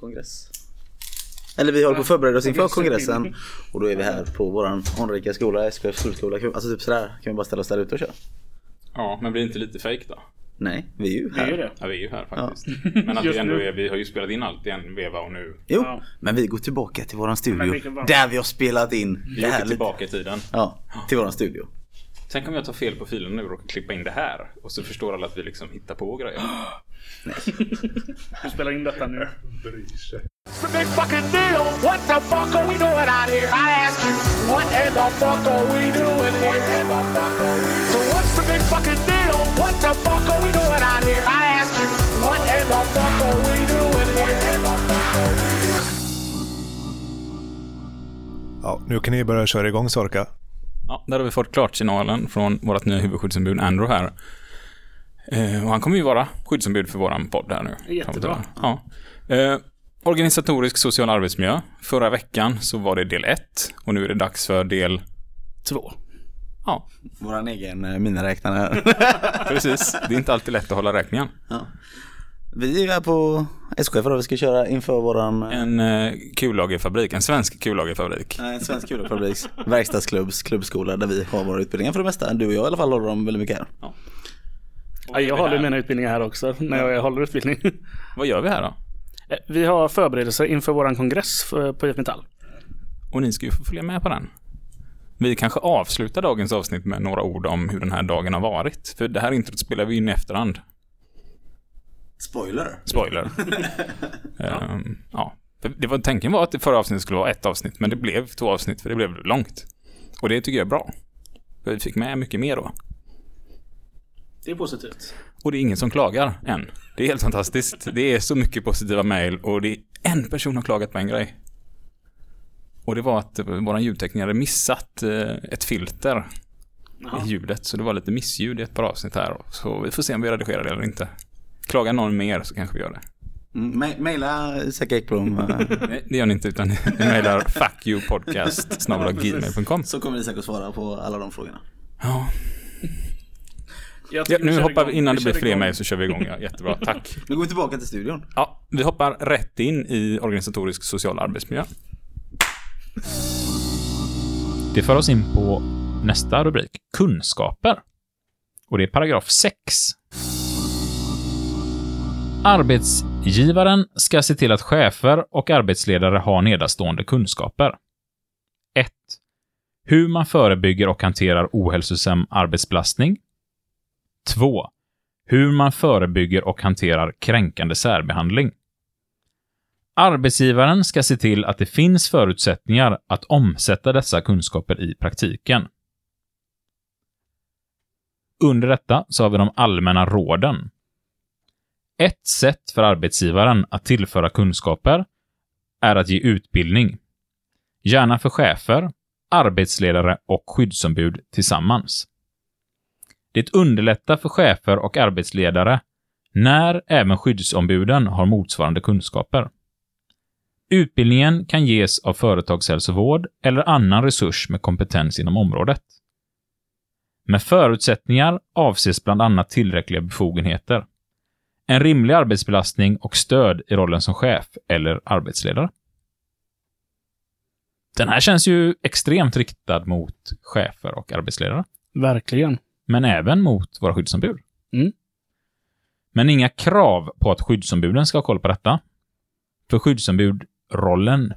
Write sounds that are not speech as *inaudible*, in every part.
kongress. Eller vi håller på att förbereda oss inför kongressen och då är vi här på våran anrika skola, SKF skolskola. Alltså typ sådär, kan vi bara ställa oss där ute och köra? Ja, men blir det inte lite fake då? Nej, vi är ju Det är ju här. det. Ja, vi är ju här faktiskt. *laughs* Men att vi ändå är, vi har ju spelat in allt i en veva och nu. Jo, Ja. men vi går tillbaka till våran studio. vilken var- Där vi har spelat in Vi det här åker lite. tillbaka i tiden. Ja, till våran studio. Tänk om jag tar fel på filen nu och råkar klippa in det här. Och så förstår alla att vi liksom hittar på grejer. Vi spelar in detta nu. It's a big fucking deal. What the fuck are we doing out here? I ask you, what in the fuck are we doing here? So what's the big fucking deal? What the fuck are we doing out here? I ask you, what in the fuck are we doing here? Ja, nu kan ni börja köra igång Sorka. Ja, där har vi fått klart signalen från vårt nya huvudskyddsombud Andrew här. Eh, och han kommer ju vara skyddsombud för våran podd här nu. Jättebra. Ja. Eh, organisatorisk social arbetsmiljö. Förra veckan så var det del 1 och nu är det dags för del... Två. Ja, Våran egen eh, miniräknare *laughs* precis. Det är inte alltid lätt att hålla räkningen. Vi är här på SKF och vi ska köra inför våran eh, En eh, kullagerfabrik, en svensk kullagerfabrik. Nej, en svensk kullafabriks *laughs* verkstadsklubbs klubbskola där vi har våra utbildningar för det mesta. Du och jag i alla fall håller dem väldigt mycket här. Ja, jag håller mina utbildningar här också, när jag håller utbildning. *laughs* Vad gör vi här då? Eh, Vi har förberedelser inför våran kongress för- på IF Metall. Och ni ska ju få följa med på den. Vi kanske avslutar dagens avsnitt med några ord om hur den här dagen har varit. För det här introt spelar vi in i efterhand. Spoiler. Spoiler. *laughs* Ehm, ja. För Det var, tanken var att det förra avsnittet skulle vara ett avsnitt, men det blev två avsnitt för det blev långt. Och det tycker jag är bra. För vi fick med mycket mer då. Det är positivt. Och det är ingen som klagar än. Det är helt fantastiskt. Det är så mycket positiva mejl och det är en person har klagat på en grej. Och det var att vår ljudtekniker hade missat eh, ett filter Jaha. i ljudet. Så det var lite missljud i ett par avsnitt här. Så vi får se om vi redigerar det eller inte. Klagar någon mer så kanske vi gör det. Mm, ma- Maila Isak Ekblom eh, Nej, *laughs* det gör ni inte utan ni mejlar fuckyoupodcast.gmail.com så kommer Isak att svara på alla de frågorna. Ja, ja, nu hoppar vi, innan det blir fler mejl så kör vi igång. Ja, *laughs* jättebra, tack. Nu går vi tillbaka till studion. Ja, vi hoppar rätt in i organisatorisk social arbetsmiljö. Det för oss in på nästa rubrik, kunskaper. Och det är paragraf 6. Arbetsgivaren ska se till att chefer och arbetsledare har nedanstående kunskaper. 1. Hur man förebygger och hanterar ohälsosam arbetsbelastning. 2. Hur man förebygger och hanterar kränkande särbehandling. Arbetsgivaren ska se till att det finns förutsättningar att omsätta dessa kunskaper i praktiken. Under detta så har vi de allmänna råden. Ett sätt för arbetsgivaren att tillföra kunskaper är att ge utbildning. Gärna för chefer, arbetsledare och skyddsombud tillsammans. Det underlättar för chefer och arbetsledare när även skyddsombuden har motsvarande kunskaper. Utbildningen kan ges av företagshälsovård eller annan resurs med kompetens inom området. Med förutsättningar avses bland annat tillräckliga befogenheter, en rimlig arbetsbelastning och stöd i rollen som chef eller arbetsledare. Den här känns ju extremt riktad mot chefer och arbetsledare Verkligen. men även mot våra skyddsombud. Mm. Men inga krav på att skyddsombuden ska ha koll på detta. För skyddsombudrollen,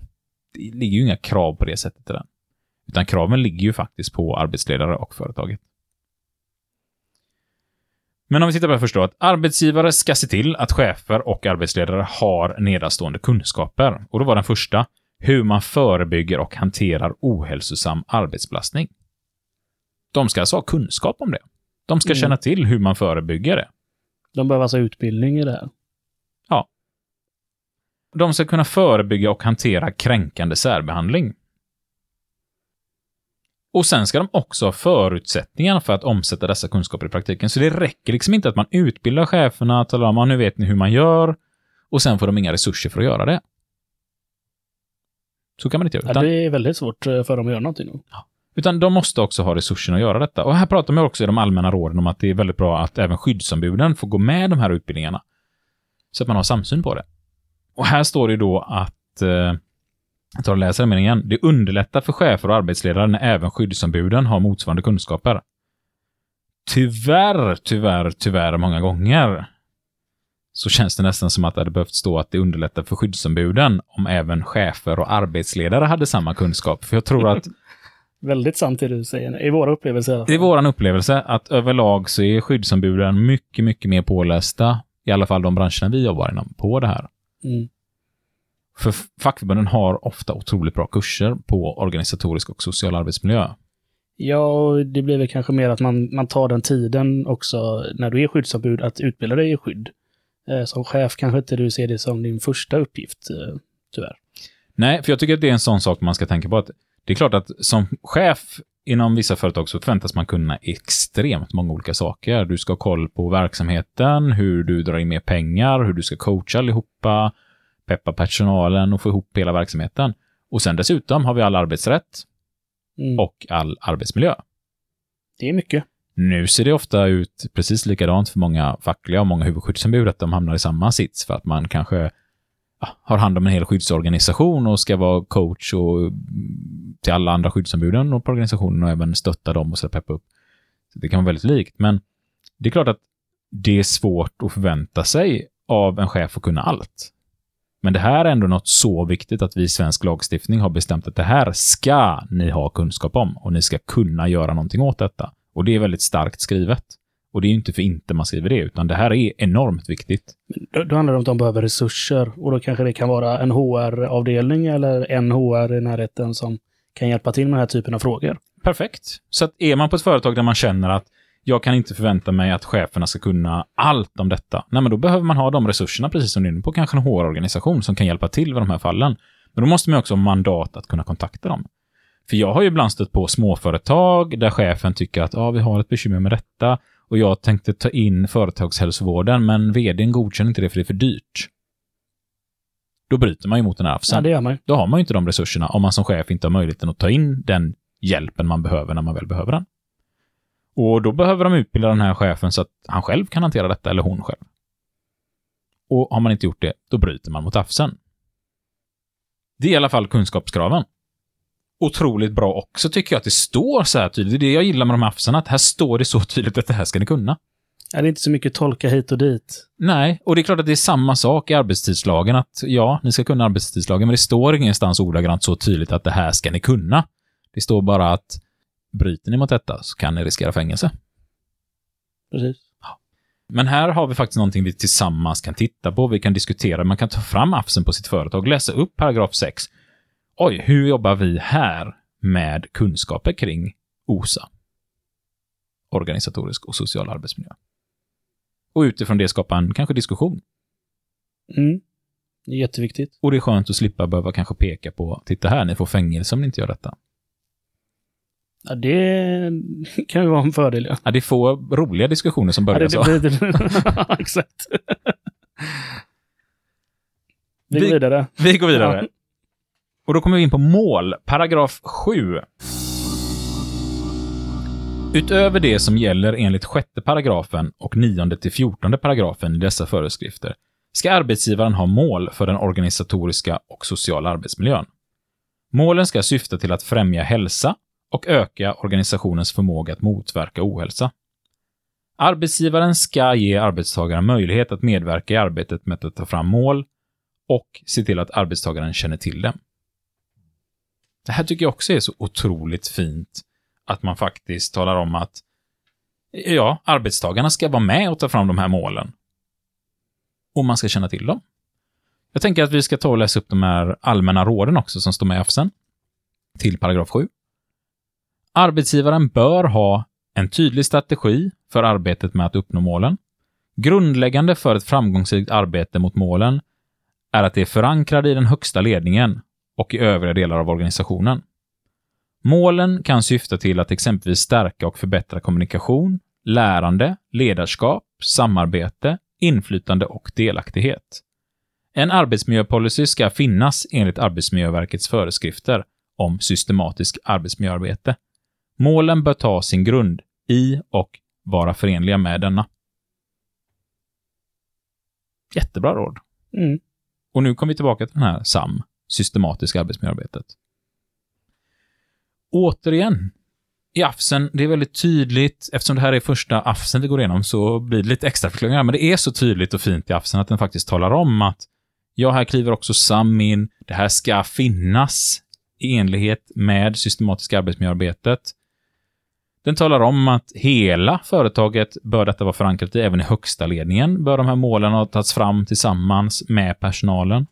det ligger ju inga krav på det sättet i den. Utan kraven ligger ju faktiskt på arbetsledare och företaget. Men om vi tittar på det först då, att arbetsgivare ska se till att chefer och arbetsledare har nedanstående kunskaper. Och då var den första, hur man förebygger och hanterar ohälsosam arbetsbelastning. De ska alltså ha kunskap om det. De ska Mm. känna till hur man förebygger det. De behöver alltså utbildning i det här. De ska kunna förebygga och hantera kränkande särbehandling. Och sen ska de också ha förutsättningar för att omsätta dessa kunskaper i praktiken. Så det räcker liksom inte att man utbildar cheferna, talar om att nu vet ni hur man gör, och sen får de inga resurser för att göra det. Så kan man inte göra. Ja, Utan, det är väldigt svårt eh, för dem att göra någonting. nu. utan de måste också ha resurserna att göra detta. Och här pratar man också i de allmänna råden om att det är väldigt bra att även skyddsombuden får gå med de här utbildningarna. Så att man har samsyn på det. Och här står det då att, eh, jag tar och läser den meningen, det underlättar för chefer och arbetsledare när även skyddsombuden har motsvarande kunskaper. Tyvärr, tyvärr, tyvärr många gånger så känns det nästan som att det hade behövt stå att det underlättar för skyddsombuden om även chefer och arbetsledare hade samma kunskap. För jag tror att *laughs* Väldigt sant det du säger. I våra upplevelser. det är vår upplevelse att överlag så är skyddsombuden mycket, mycket mer pålästa, i alla fall de branscherna vi jobbar inom, på det här. Mm. För fackförbunden har ofta otroligt bra kurser på organisatorisk och social arbetsmiljö. Ja, det blir väl kanske mer att man, man tar den tiden också när du är skyddsombud att utbilda dig i skydd. Eh, som chef kanske inte du ser det som din första uppgift, eh, tyvärr. Nej, för jag tycker att det är en sån sak man ska tänka på. att Det är klart att som chef inom vissa företag så förväntas man kunna extremt många olika saker. Du ska ha koll på verksamheten, hur du drar in mer pengar, hur du ska coacha allihopa, peppa personalen och få ihop hela verksamheten. Och sen dessutom har vi all arbetsrätt Mm. och all arbetsmiljö. Det är mycket. Nu ser det ofta ut precis likadant för många fackliga och många huvudskyddsombud, att de hamnar i samma sits för att man kanske ja, har hand om en hel skyddsorganisation och ska vara coach och mm, till alla andra skyddsombuden och på organisationen och även stötta dem och så peppa upp. Så det kan vara väldigt likt, men det är klart att det är svårt att förvänta sig av en chef att kunna allt. Men det här är ändå något så viktigt att vi i svensk lagstiftning har bestämt att det här ska ni ha kunskap om och ni ska kunna göra någonting åt detta. Och det är väldigt starkt skrivet. Och det är ju inte för inte man skriver det, utan det här är enormt viktigt. Då, då handlar det om att de behöver resurser och då kanske det kan vara en HR-avdelning eller en HR i närheten som kan hjälpa till med den här typen av frågor. Perfekt. Så att är man på ett företag där man känner att jag kan inte förvänta mig att cheferna ska kunna allt om detta. Nej, men då behöver man ha de resurserna, precis som du är inne på, kanske en HR-organisation som kan hjälpa till vid de här fallen. Men då måste man också ha mandat att kunna kontakta dem. För jag har ju ibland stött på småföretag där chefen tycker att ah, vi har ett bekymmer med detta och jag tänkte ta in företagshälsovården, men vdn godkänner inte det för det är för dyrt. Då bryter man ju mot den här Ja, AFSen. det gör man. Då har man ju inte de resurserna om man som chef inte har möjligheten att ta in den hjälpen man behöver när man väl behöver den. Och då behöver de utbilda den här chefen så att han själv kan hantera detta, eller hon själv. Och har man inte gjort det, då bryter man mot AFSen. Det är i alla fall kunskapskraven. Otroligt bra också tycker jag att det står så här tydligt. Det är det jag gillar med de här AFSen, att här står det så tydligt att det här ska ni kunna. Ja, det är inte så mycket tolka hit och dit. Nej, och det är klart att det är samma sak i arbetstidslagen, att ja, ni ska kunna arbetstidslagen, men det står ingenstans ordagrant så tydligt att det här ska ni kunna. Det står bara att bryter ni mot detta så kan ni riskera fängelse. Precis. Men här har vi faktiskt någonting vi tillsammans kan titta på, vi kan diskutera, man kan ta fram AFSen på sitt företag, läsa upp paragraf 6. Oj, hur jobbar vi här med kunskaper kring OSA? Organisatorisk och social arbetsmiljö. Och utifrån det skapa en kanske diskussion. Mm. Det är jätteviktigt. Och det är skönt att slippa behöva kanske peka på, titta här, ni får fängelse om ni inte gör detta. Ja, det *laughs* kan ju vara en fördel. Ja. Ja, det är få roliga diskussioner som Ja, börjar det, så. det, det, *laughs* exakt. *laughs* Vi går Vi- vidare. Vi går vidare. Ja. Och då kommer vi in på mål, paragraf 7. Utöver det som gäller enligt sjätte paragrafen och nionde till fjortonde paragrafen i dessa föreskrifter ska arbetsgivaren ha mål för den organisatoriska och sociala arbetsmiljön. Målen ska syfta till att främja hälsa och öka organisationens förmåga att motverka ohälsa. Arbetsgivaren ska ge arbetstagaren möjlighet att medverka i arbetet med att ta fram mål och se till att arbetstagaren känner till dem. Det här tycker jag också är så otroligt fint, att man faktiskt talar om att ja, arbetstagarna ska vara med och ta fram de här målen. Och man ska känna till dem. Jag tänker att vi ska ta och läsa upp de här allmänna råden också som står med i AFSen. Till paragraf 7. Arbetsgivaren bör ha en tydlig strategi för arbetet med att uppnå målen. Grundläggande för ett framgångsrikt arbete mot målen är att det är förankrade i den högsta ledningen och i övriga delar av organisationen. Målen kan syfta till att exempelvis stärka och förbättra kommunikation, lärande, ledarskap, samarbete, inflytande och delaktighet. En arbetsmiljöpolicy ska finnas enligt Arbetsmiljöverkets föreskrifter om systematisk arbetsmiljöarbete. Målen bör ta sin grund i och vara förenliga med denna. Jättebra råd. Mm. Och nu kommer vi tillbaka till den här SAM, systematiska arbetsmiljöarbetet. Återigen, i AFSen, det är väldigt tydligt, eftersom det här är första AFSen vi går igenom så blir det lite extra förklaringar, men det är så tydligt och fint i AFSen att den faktiskt talar om att ja, här kliver också SAM in, det här ska finnas i enlighet med systematiska arbetsmiljöarbetet. Den talar om att hela företaget bör detta vara förankrat i, även i högsta ledningen bör de här målen ha tagits fram tillsammans med personalen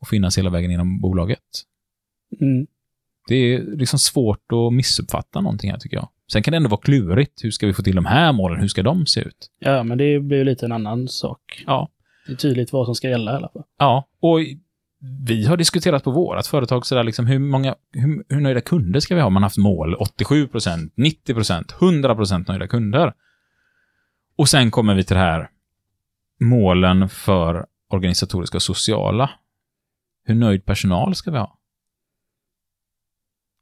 och finnas hela vägen genom bolaget. Mm. Det är liksom svårt att missuppfatta någonting här tycker jag. Sen kan det ändå vara klurigt. Hur ska vi få till de här målen? Hur ska de se ut? Ja, men det blir ju lite en annan sak. Ja. Det är tydligt vad som ska gälla i alla fall. Ja, och vi har diskuterat på vårt företag sådär liksom hur många, hur, hur nöjda kunder ska vi ha? Man har haft mål 87% 90% 100% nöjda kunder. Och sen kommer vi till det här målen för organisatoriska och sociala. Hur nöjd personal ska vi ha?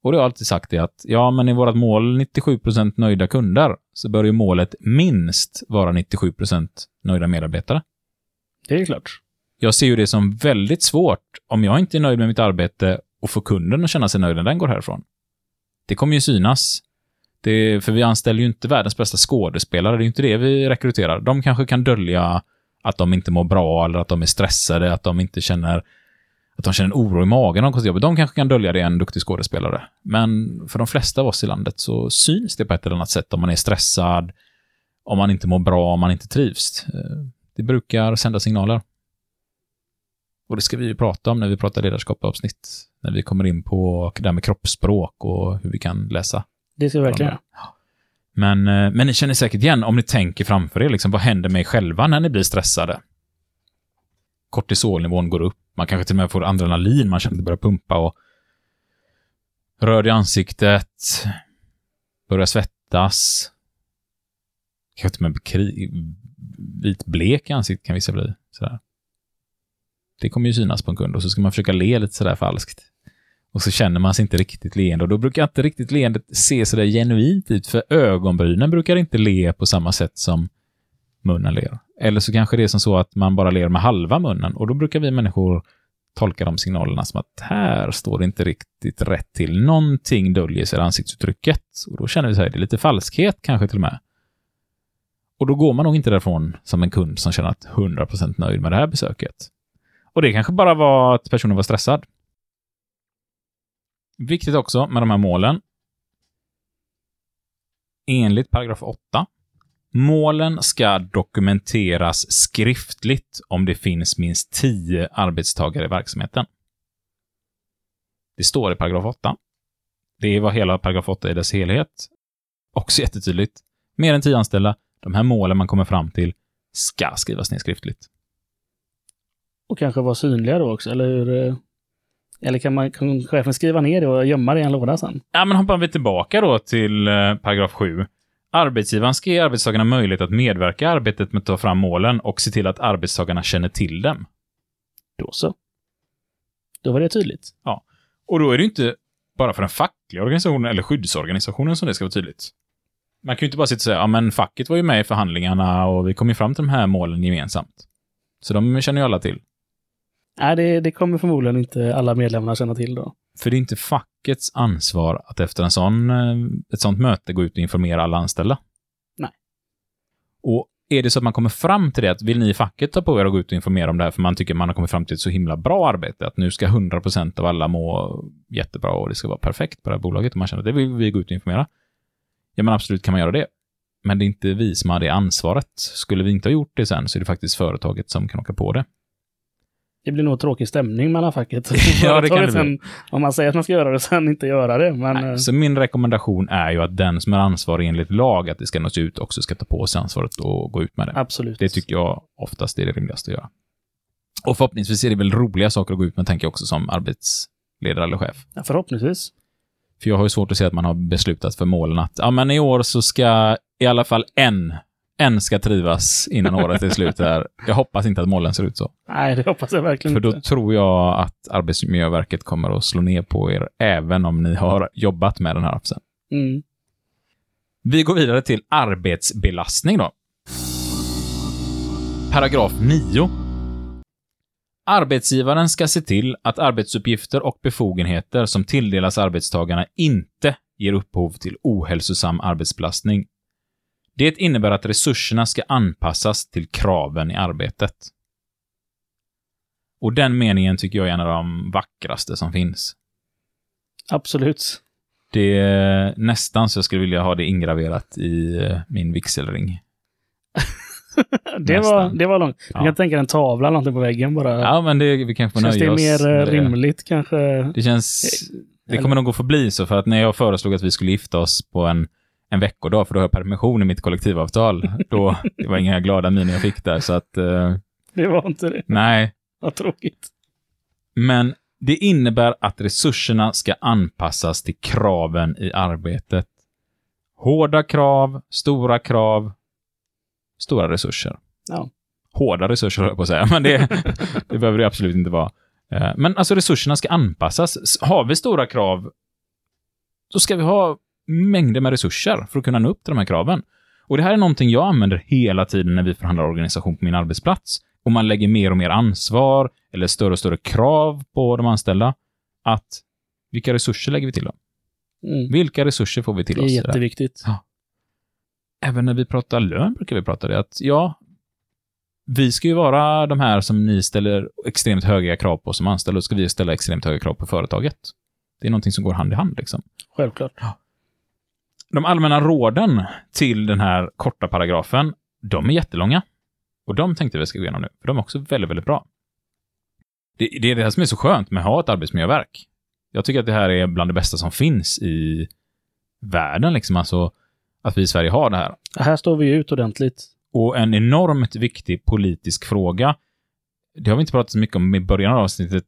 Och det har jag alltid sagt det att, ja, men i vårt mål 97% nöjda kunder, så bör ju målet minst vara 97% nöjda medarbetare. Det är klart. Jag ser ju det som väldigt svårt om jag inte är nöjd med mitt arbete och får kunden att känna sig nöjd när den går härifrån. Det kommer ju synas. Det, för vi anställer ju inte världens bästa skådespelare, det är ju inte det vi rekryterar. De kanske kan dölja att de inte mår bra eller att de är stressade, att de inte känner att de känner en oro i magen av jobbet. De kanske kan dölja det, en duktig skådespelare. Men för de flesta av oss i landet så syns det på ett eller annat sätt om man är stressad, om man inte mår bra, om man inte trivs. Eh, det brukar sända signaler. Och det ska vi ju prata om när vi pratar ledarskapsavsnitt. När vi kommer in på det här med kroppsspråk och hur vi kan läsa. Det ska vi verkligen göra. Men, eh, men ni känner säkert igen om ni tänker framför er, liksom, vad händer med er själva när ni blir stressade? Kortisolnivån går upp, man kanske till och med får adrenalin, man känner att det börjar pumpa och röd i ansiktet, börjar svettas. Kanske till och med kri- vitblek i ansiktet kan vissa bli. Sådär. Det kommer ju synas på en kund och så ska man försöka le lite sådär falskt. Och så känner man sig inte riktigt leende och då brukar inte riktigt leendet se sådär genuint ut för ögonbrynen brukar inte le på samma sätt som munnen ler. Eller så kanske det är som så att man bara ler med halva munnen och då brukar vi människor tolka de signalerna som att här står det inte riktigt rätt till. Någonting döljer sig i ansiktsuttrycket och då känner vi så här, det är lite falskhet kanske till och med. Och då går man nog inte därifrån som en kund som känner att 100% nöjd med det här besöket. Och det kanske bara var att personen var stressad. Viktigt också med de här målen. Enligt paragraf 8. Målen ska dokumenteras skriftligt om det finns minst 10 arbetstagare i verksamheten. Det står i paragraf 8. Det var hela paragraf 8 i dess helhet. Också jättetydligt. Mer än 10 anställda. De här målen man kommer fram till ska skrivas ner skriftligt. Och kanske vara synliga då också, eller hur? eh, Eller kan, man, kan chefen skriva ner det och gömma det i en låda sen? Ja, men hoppar vi tillbaka då till eh, paragraf 7. Arbetsgivaren ska ge arbetstagarna möjlighet att medverka i arbetet med att ta fram målen och se till att arbetstagarna känner till dem. Då så. Då var det tydligt. Och då är det inte bara för den fackliga organisationen eller skyddsorganisationen som det ska vara tydligt. Man kan ju inte bara sitta och säga, ja men facket var ju med i förhandlingarna och vi kom ju fram till de här målen gemensamt. Så de känner ju alla till. Nej, det, det kommer förmodligen inte alla medlemmarna känna till då. För det är inte fackets ansvar att efter en sån, eh, ett sånt möte gå ut och informera alla anställda. Nej. Och är det så att man kommer fram till det, att vill ni i facket ta på er att gå ut och informera om det här för man tycker man har kommit fram till ett så himla bra arbete, att nu ska 100% av alla må jättebra och det ska vara perfekt på det här bolaget och man känner att det vill vi gå ut och informera. Ja, men absolut kan man göra det. Men det är inte vi som har det ansvaret. Skulle vi inte ha gjort det sen så är det faktiskt företaget som kan åka på det. Det blir nog tråkig stämning mellan facket och *laughs* Ja, det *laughs* kan det sen. Om man säger att man ska göra det sen inte göra det. Men eh, Nej, så min rekommendation är ju att den som är ansvarig enligt lag att det ska nås ut också ska ta på sig ansvaret och gå ut med det. absolut. Det tycker jag oftast är det rimligaste att göra. Och förhoppningsvis är det väl roliga saker att gå ut med, tänker jag också som arbetsledare eller chef. Ja, förhoppningsvis. För jag har ju svårt att se att man har beslutat för målen att ja, men i år så ska i alla fall en, en ska trivas innan året är slut. Här. Jag hoppas inte att målen ser ut så. Nej, det hoppas jag verkligen För då inte. tror jag att Arbetsmiljöverket kommer att slå ner på er även om ni har jobbat med den här appsen. Mm. Vi går vidare till arbetsbelastning då. Paragraf 9. Arbetsgivaren ska se till att arbetsuppgifter och befogenheter som tilldelas arbetstagarna inte ger upphov till ohälsosam arbetsbelastning. Det innebär att resurserna ska anpassas till kraven i arbetet. Och den meningen tycker jag är en av de vackraste som finns. Absolut. Det är nästan så jag skulle vilja ha det ingraverat i eh, min vigselring. *laughs* Det Nästan. var, det var långt. Ja. Jag kan tänka dig en tavla eller någonting på väggen bara. Ja, men det, vi kan få Känns nöja det oss mer eh, det. rimligt kanske? Det känns... Det kommer nog att förbli så, för att när jag föreslog att vi skulle gifta oss på en, en veckodag, för då har jag permission i mitt kollektivavtal, *laughs* då, det var inga glada miner jag fick där, så att, eh, Det var inte det. nej. Vad tråkigt. Men det innebär att resurserna ska anpassas till kraven i arbetet. Hårda krav, stora krav, stora resurser. Ja. Hårda resurser höll jag på att säga, men det, *laughs* det behöver det absolut inte vara. Eh, Men alltså resurserna ska anpassas. Har vi stora krav, så ska vi ha mängder med resurser för att kunna nå upp till de här kraven. Och det här är någonting jag använder hela tiden när vi förhandlar organisation på min arbetsplats. Och man lägger mer och mer ansvar eller större och större krav på de anställda. Att vilka resurser lägger vi till dem? Mm. Vilka resurser får vi till Det är oss? jätteviktigt. Även när vi pratar lön brukar vi prata det. Att ja, vi ska ju vara de här som ni ställer extremt höga krav på som anställda. Då ska vi ställa extremt höga krav på företaget. Det är någonting som går hand i hand. Liksom. Självklart. De allmänna råden till den här korta paragrafen, de är jättelånga. Och de tänkte vi ska gå igenom nu, för de är också väldigt, väldigt bra. Det, det är det här som är så skönt med att ha ett arbetsmiljöverk. Jag tycker att det här är bland det bästa som finns i världen, liksom. Alltså, att vi i Sverige har det här. Här står vi ut ordentligt. Och en enormt viktig politisk fråga. Det har vi inte pratat så mycket om i början av avsnittet,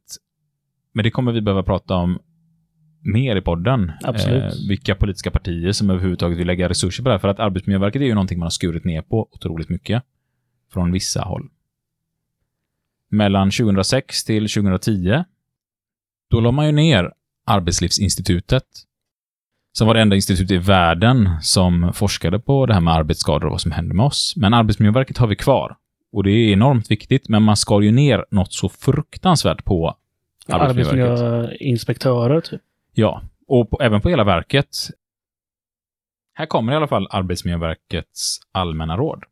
men det kommer vi behöva prata om mer i podden. Eh, vilka politiska partier som överhuvudtaget vill lägga resurser på det här. För att Arbetsmiljöverket är ju någonting man har skurit ner på otroligt mycket. Från vissa håll. Mellan 2006 till 2010, då la man ju ner Arbetslivsinstitutet. Som var det enda institut i världen som forskade på det här med arbetsskador och vad som händer med oss. Men Arbetsmiljöverket har vi kvar. Och det är enormt viktigt, men man skar ju ner något så fruktansvärt på Arbetsmiljöverket. Arbetsmiljöinspektörer, typ. Ja, och på, även på hela verket. Här kommer i alla fall Arbetsmiljöverkets allmänna råd.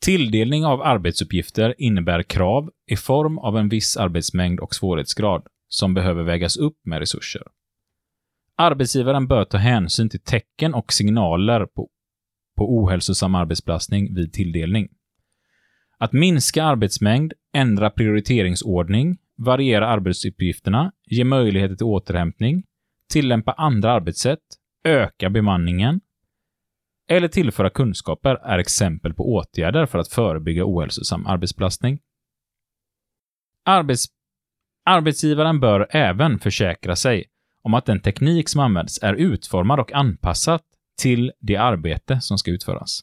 Tilldelning av arbetsuppgifter innebär krav i form av en viss arbetsmängd och svårighetsgrad som behöver vägas upp med resurser. Arbetsgivaren bör ta hänsyn till tecken och signaler på, på ohälsosam arbetsbelastning vid tilldelning. Att minska arbetsmängd, ändra prioriteringsordning, variera arbetsuppgifterna, ge möjligheter till återhämtning, tillämpa andra arbetssätt, öka bemanningen eller tillföra kunskaper är exempel på åtgärder för att förebygga ohälsosam arbetsbelastning. Arbets Arbetsgivaren bör även försäkra sig om att den teknik som används är utformad och anpassad till det arbete som ska utföras.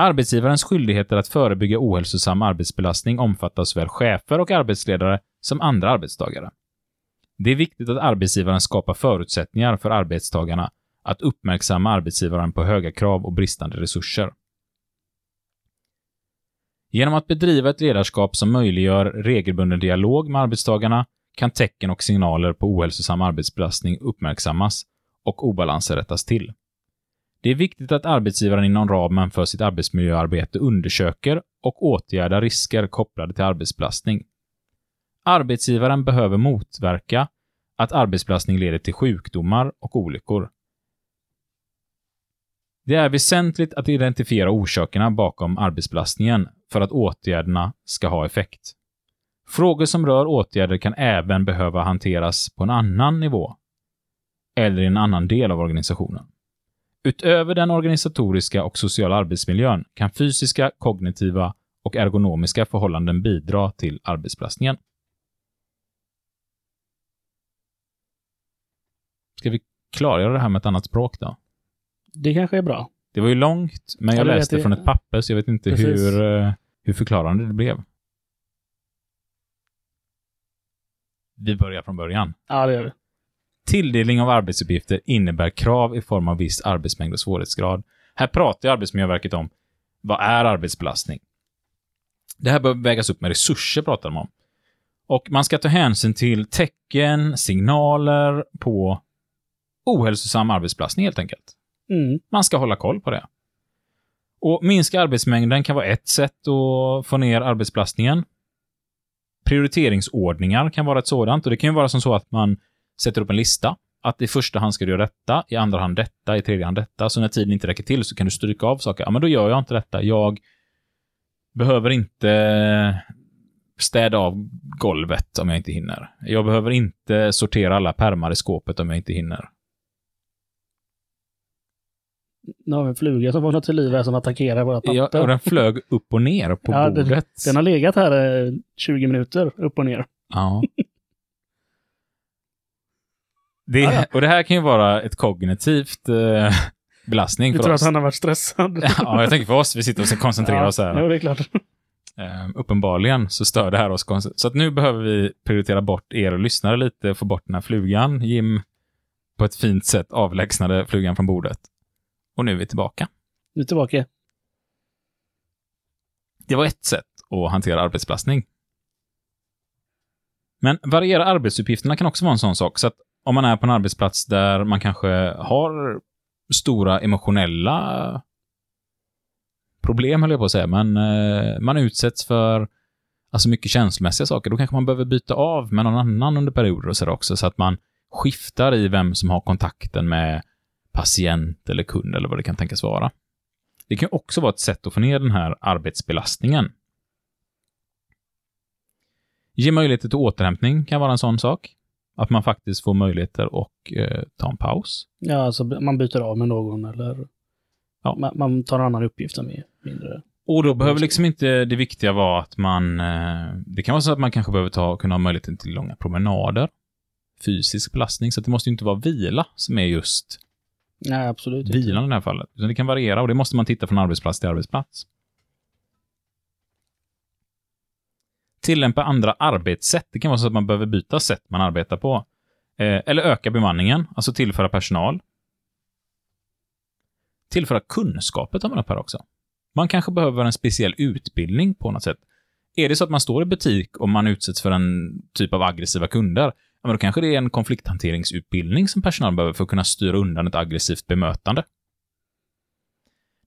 Arbetsgivarens skyldigheter att förebygga ohälsosam arbetsbelastning omfattar såväl chefer och arbetsledare som andra arbetstagare. Det är viktigt att arbetsgivaren skapar förutsättningar för arbetstagarna att uppmärksamma arbetsgivaren på höga krav och bristande resurser. Genom att bedriva ett ledarskap som möjliggör regelbunden dialog med arbetstagarna kan tecken och signaler på ohälsosam arbetsbelastning uppmärksammas och obalanser rättas till. Det är viktigt att arbetsgivaren inom ramen för sitt arbetsmiljöarbete undersöker och åtgärdar risker kopplade till arbetsbelastning. Arbetsgivaren behöver motverka att arbetsbelastning leder till sjukdomar och olyckor. Det är väsentligt att identifiera orsakerna bakom arbetsbelastningen för att åtgärderna ska ha effekt. Frågor som rör åtgärder kan även behöva hanteras på en annan nivå eller i en annan del av organisationen. Utöver den organisatoriska och sociala arbetsmiljön kan fysiska, kognitiva och ergonomiska förhållanden bidra till arbetsbelastningen. Ska vi klargöra det här med ett annat språk då? Det kanske är bra. Det var ju långt, men jag Ja, det läste vet från jag. ett papper, så jag vet inte Precis. hur, eh, hur förklarande det blev. Vi börjar från början. Ja, det gör vi. Tilldelning av arbetsuppgifter innebär krav i form av viss arbetsmängd och svårighetsgrad. Här pratar Arbetsmiljöverket om vad är arbetsbelastning? Det här bör vägas upp med resurser, pratar de om. Och man ska ta hänsyn till tecken, signaler på ohälsosam arbetsbelastning helt enkelt. Mm. Man ska hålla koll på det. Och minska arbetsmängden kan vara ett sätt att få ner arbetsbelastningen. Prioriteringsordningar kan vara ett sådant och det kan ju vara som så att man sätter upp en lista. Att i första hand ska du göra detta, i andra hand detta, i tredje hand detta. Så när tiden inte räcker till så kan du stryka av saker. Ja, men då gör jag inte detta. Jag behöver inte städa av golvet om jag inte hinner. Jag behöver inte sortera alla pärmar i skåpet om jag inte hinner. Nu har vi en fluga som vaknat till liv här som attackerar våra papper. Ja, och den flög upp och ner på Ja, den- bordet. Den har legat här eh, 20 minuter, upp och ner. Ja. Det, Ja, ja. Och det här kan ju vara ett kognitivt eh, belastning Du för tror oss. att han har varit stressad? *laughs* Ja, jag tänker för oss. Vi sitter och ska koncentrera oss här. Ja, det är klart. Eh, uppenbarligen så stör det här oss. Så att nu behöver vi prioritera bort er och lyssnare lite få bort den här flugan. Jim på ett fint sätt avlägsnade flugan från bordet. Och nu är vi tillbaka. Nu är tillbaka. Det var ett sätt att hantera arbetsbelastning. Men variera arbetsuppgifterna kan också vara en sån sak. Så att om man är på en arbetsplats där man kanske har stora emotionella problem, höll jag på att säga, men eh, man utsätts för alltså mycket känslomässiga saker, då kanske man behöver byta av med någon annan under perioder och sådär också, så att man skiftar i vem som har kontakten med patient eller kund eller vad det kan tänkas vara. Det kan ju också vara ett sätt att få ner den här arbetsbelastningen. Ge möjligheter till återhämtning kan vara en sån sak. Att man faktiskt får möjligheter att eh, ta en paus. Ja, alltså man byter av med någon eller Ja. man, man tar en annan uppgift som är mindre. Och då behöver liksom inte det viktiga vara att man... Eh, det kan vara så att man kanske behöver ta, kunna ha möjligheten till långa promenader. Fysisk belastning, så det måste ju inte vara vila som är just Nej, absolut inte. vilan i det här fallet. Utan det kan variera och det måste man titta från arbetsplats till arbetsplats. Tillämpa andra arbetssätt. Det kan vara så att man behöver byta sätt man arbetar på. Eh, eller öka bemanningen, alltså tillföra personal. Tillföra kunskaper tar man upp här också. Man kanske behöver en speciell utbildning på något sätt. Är det så att man står i butik och man utsätts för en typ av aggressiva kunder, ja, men då kanske det är en konflikthanteringsutbildning som personal behöver för att kunna styra undan ett aggressivt bemötande.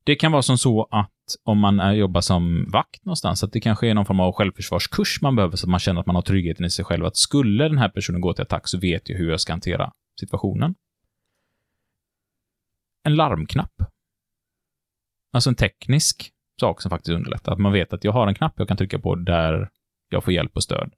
Det kan vara som så att om man är, jobbar som vakt någonstans, att det kanske är någon form av självförsvarskurs man behöver så att man känner att man har tryggheten i sig själv. Att skulle den här personen gå till attack så vet jag hur jag ska hantera situationen. En larmknapp. Alltså en teknisk sak som faktiskt underlättar. Att man vet att jag har en knapp jag kan trycka på där jag får hjälp och stöd.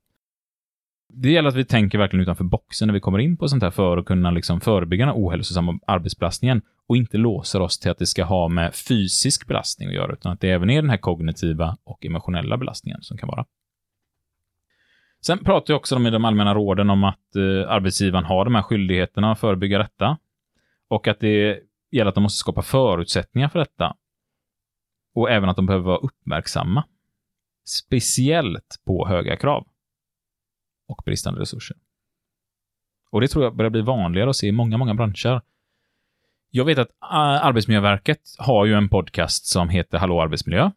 Det gäller att vi tänker verkligen utanför boxen när vi kommer in på sånt här för att kunna liksom förebygga den ohälsosamma arbetsbelastningen och inte låser oss till att det ska ha med fysisk belastning att göra, utan att det även är den här kognitiva och emotionella belastningen som kan vara. Sen pratar jag också om i de allmänna råden om att eh, arbetsgivaren har de här skyldigheterna att förebygga detta och att det gäller att de måste skapa förutsättningar för detta. Och även att de behöver vara uppmärksamma. Speciellt på höga krav och bristande resurser. Och det tror jag börjar bli vanligare att se i många, många branscher. Jag vet att ah, Arbetsmiljöverket har ju en podcast som heter Hallå arbetsmiljö.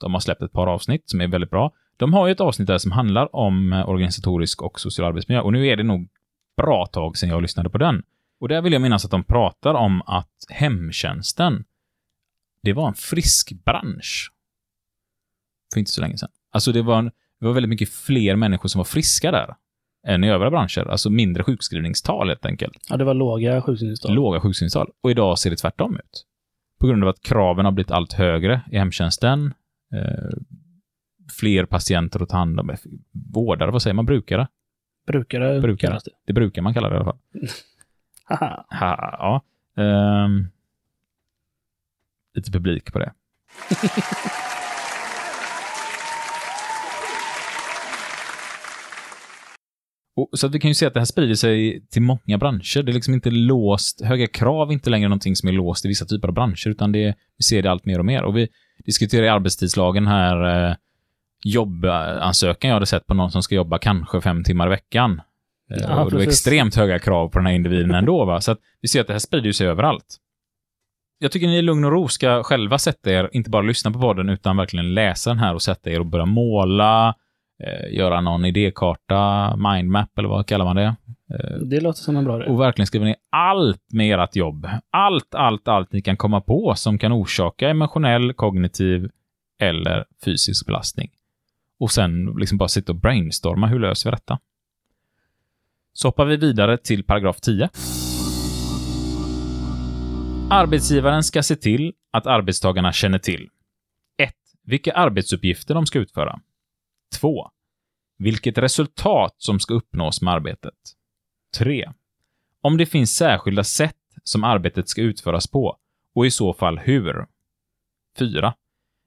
De har släppt ett par avsnitt som är väldigt bra. De har ju ett avsnitt där som handlar om eh, organisatorisk och social arbetsmiljö och nu är det nog bra tag sedan jag lyssnade på den. Och där vill jag minnas att de pratar om att hemtjänsten, det var en frisk bransch. För inte så länge sedan. Alltså det var, en, det var väldigt mycket fler människor som var friska där än i övriga branscher. Alltså mindre sjukskrivningstal helt enkelt. Ja, det var låga sjukskrivningstal. Låga sjukskrivningstal. Och idag ser det tvärtom ut. På grund av att kraven har blivit allt högre i hemtjänsten. Eh, fler patienter att ta hand om. Vårdare, vad säger man? Brukare? Brukare, Brukare. det. Det brukar man kalla det i alla fall. *laughs* Haha. Ha, ja. Ehm, lite publik på det. *laughs* Och, så att vi kan ju se att det här sprider sig till många branscher. Det är liksom inte låst. Höga krav är inte längre någonting som är låst i vissa typer av branscher, utan det, vi ser det allt mer och mer. Och vi diskuterar i arbetstidslagen här eh, jobbansökan jag hade sett på någon som ska jobba kanske fem timmar i veckan. Eh, Ja, och det var extremt höga krav på den här individen ändå. Va? Så att vi ser att det här sprider sig överallt. jag tycker ni i lugn och ro ska själva sätta er, inte bara lyssna på podden, utan verkligen läsa den här och sätta er och börja måla, göra någon idékarta, mindmap eller vad kallar man det? Eh, Det låter som en bra idé. och verkligen skriva ner allt med ert jobb. Allt, allt, allt ni kan komma på som kan orsaka emotionell, kognitiv eller fysisk belastning. Och sen liksom bara sitta och brainstorma, hur löser vi detta? Så hoppar vi vidare till paragraf 10. Arbetsgivaren ska se till att arbetstagarna känner till 1. Vilka arbetsuppgifter de ska utföra. 2. Vilket resultat som ska uppnås med arbetet. 3. Om det finns särskilda sätt som arbetet ska utföras på och i så fall hur. 4.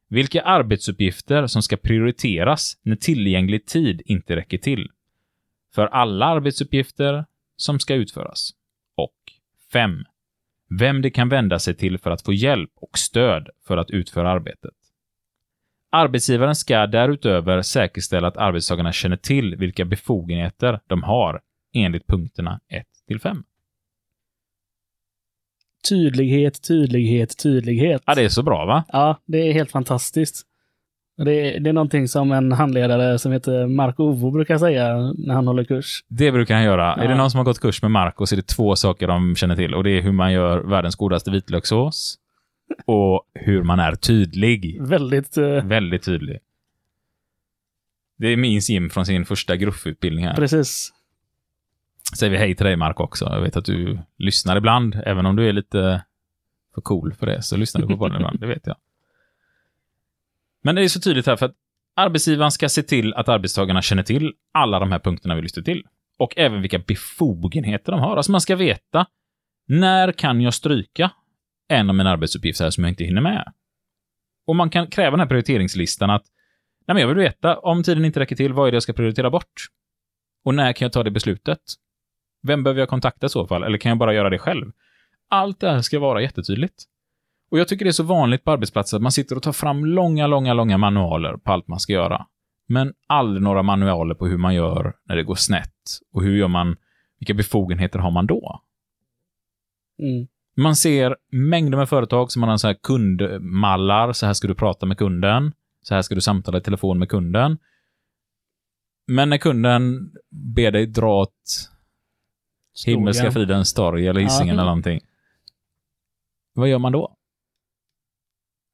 Vilka arbetsuppgifter som ska prioriteras när tillgänglig tid inte räcker till. För alla arbetsuppgifter som ska utföras. Och 5. Vem det kan vända sig till för att få hjälp och stöd för att utföra arbetet. Arbetsgivaren ska därutöver säkerställa att arbetstagarna känner till vilka befogenheter de har enligt punkterna 1 till 5. Tydlighet, tydlighet, tydlighet. Ja, det är så bra, va? Ja, det är helt fantastiskt. Det är, det är någonting som en handledare som heter Mark Ovo brukar säga när han håller kurs. Det brukar han göra. Ja. Är det någon som har gått kurs med Marco så är det två saker de känner till. Och det är hur man gör världens godaste vitlökssås och hur man är tydlig. Väldigt... eh, Väldigt tydlig. Det minns Jim från sin första gruffutbildning här. precis. Säger vi hej till dig Marco också. Jag vet att du lyssnar ibland, även om du är lite för cool för det, så lyssnar du på podden ibland, det vet jag. Men det är så tydligt här för att arbetsgivaren ska se till att arbetstagarna känner till alla de här punkterna vi lyfter till. Och även vilka befogenheter de har. Alltså man ska veta, när kan jag stryka en av mina arbetsuppgifter här som jag inte hinner med? Och man kan kräva den här prioriteringslistan att, nej men jag vill veta, om tiden inte räcker till, vad är det jag ska prioritera bort? Och när kan jag ta det beslutet? Vem behöver jag kontakta i så fall? Eller kan jag bara göra det själv? Allt det här ska vara jättetydligt. Och jag tycker det är så vanligt på arbetsplatser att man sitter och tar fram långa, långa, långa manualer på allt man ska göra. Men aldrig några manualer på hur man gör när det går snett. Och hur gör man, vilka befogenheter har man då? Mm. Man ser mängder med företag som man har så här kundmallar. Så här ska du prata med kunden. Så här ska du samtala i telefon med kunden. Men när kunden ber dig dra åt Himmelska Skogen. fridens torg eller Hisingen Ja. eller någonting. Vad gör man då?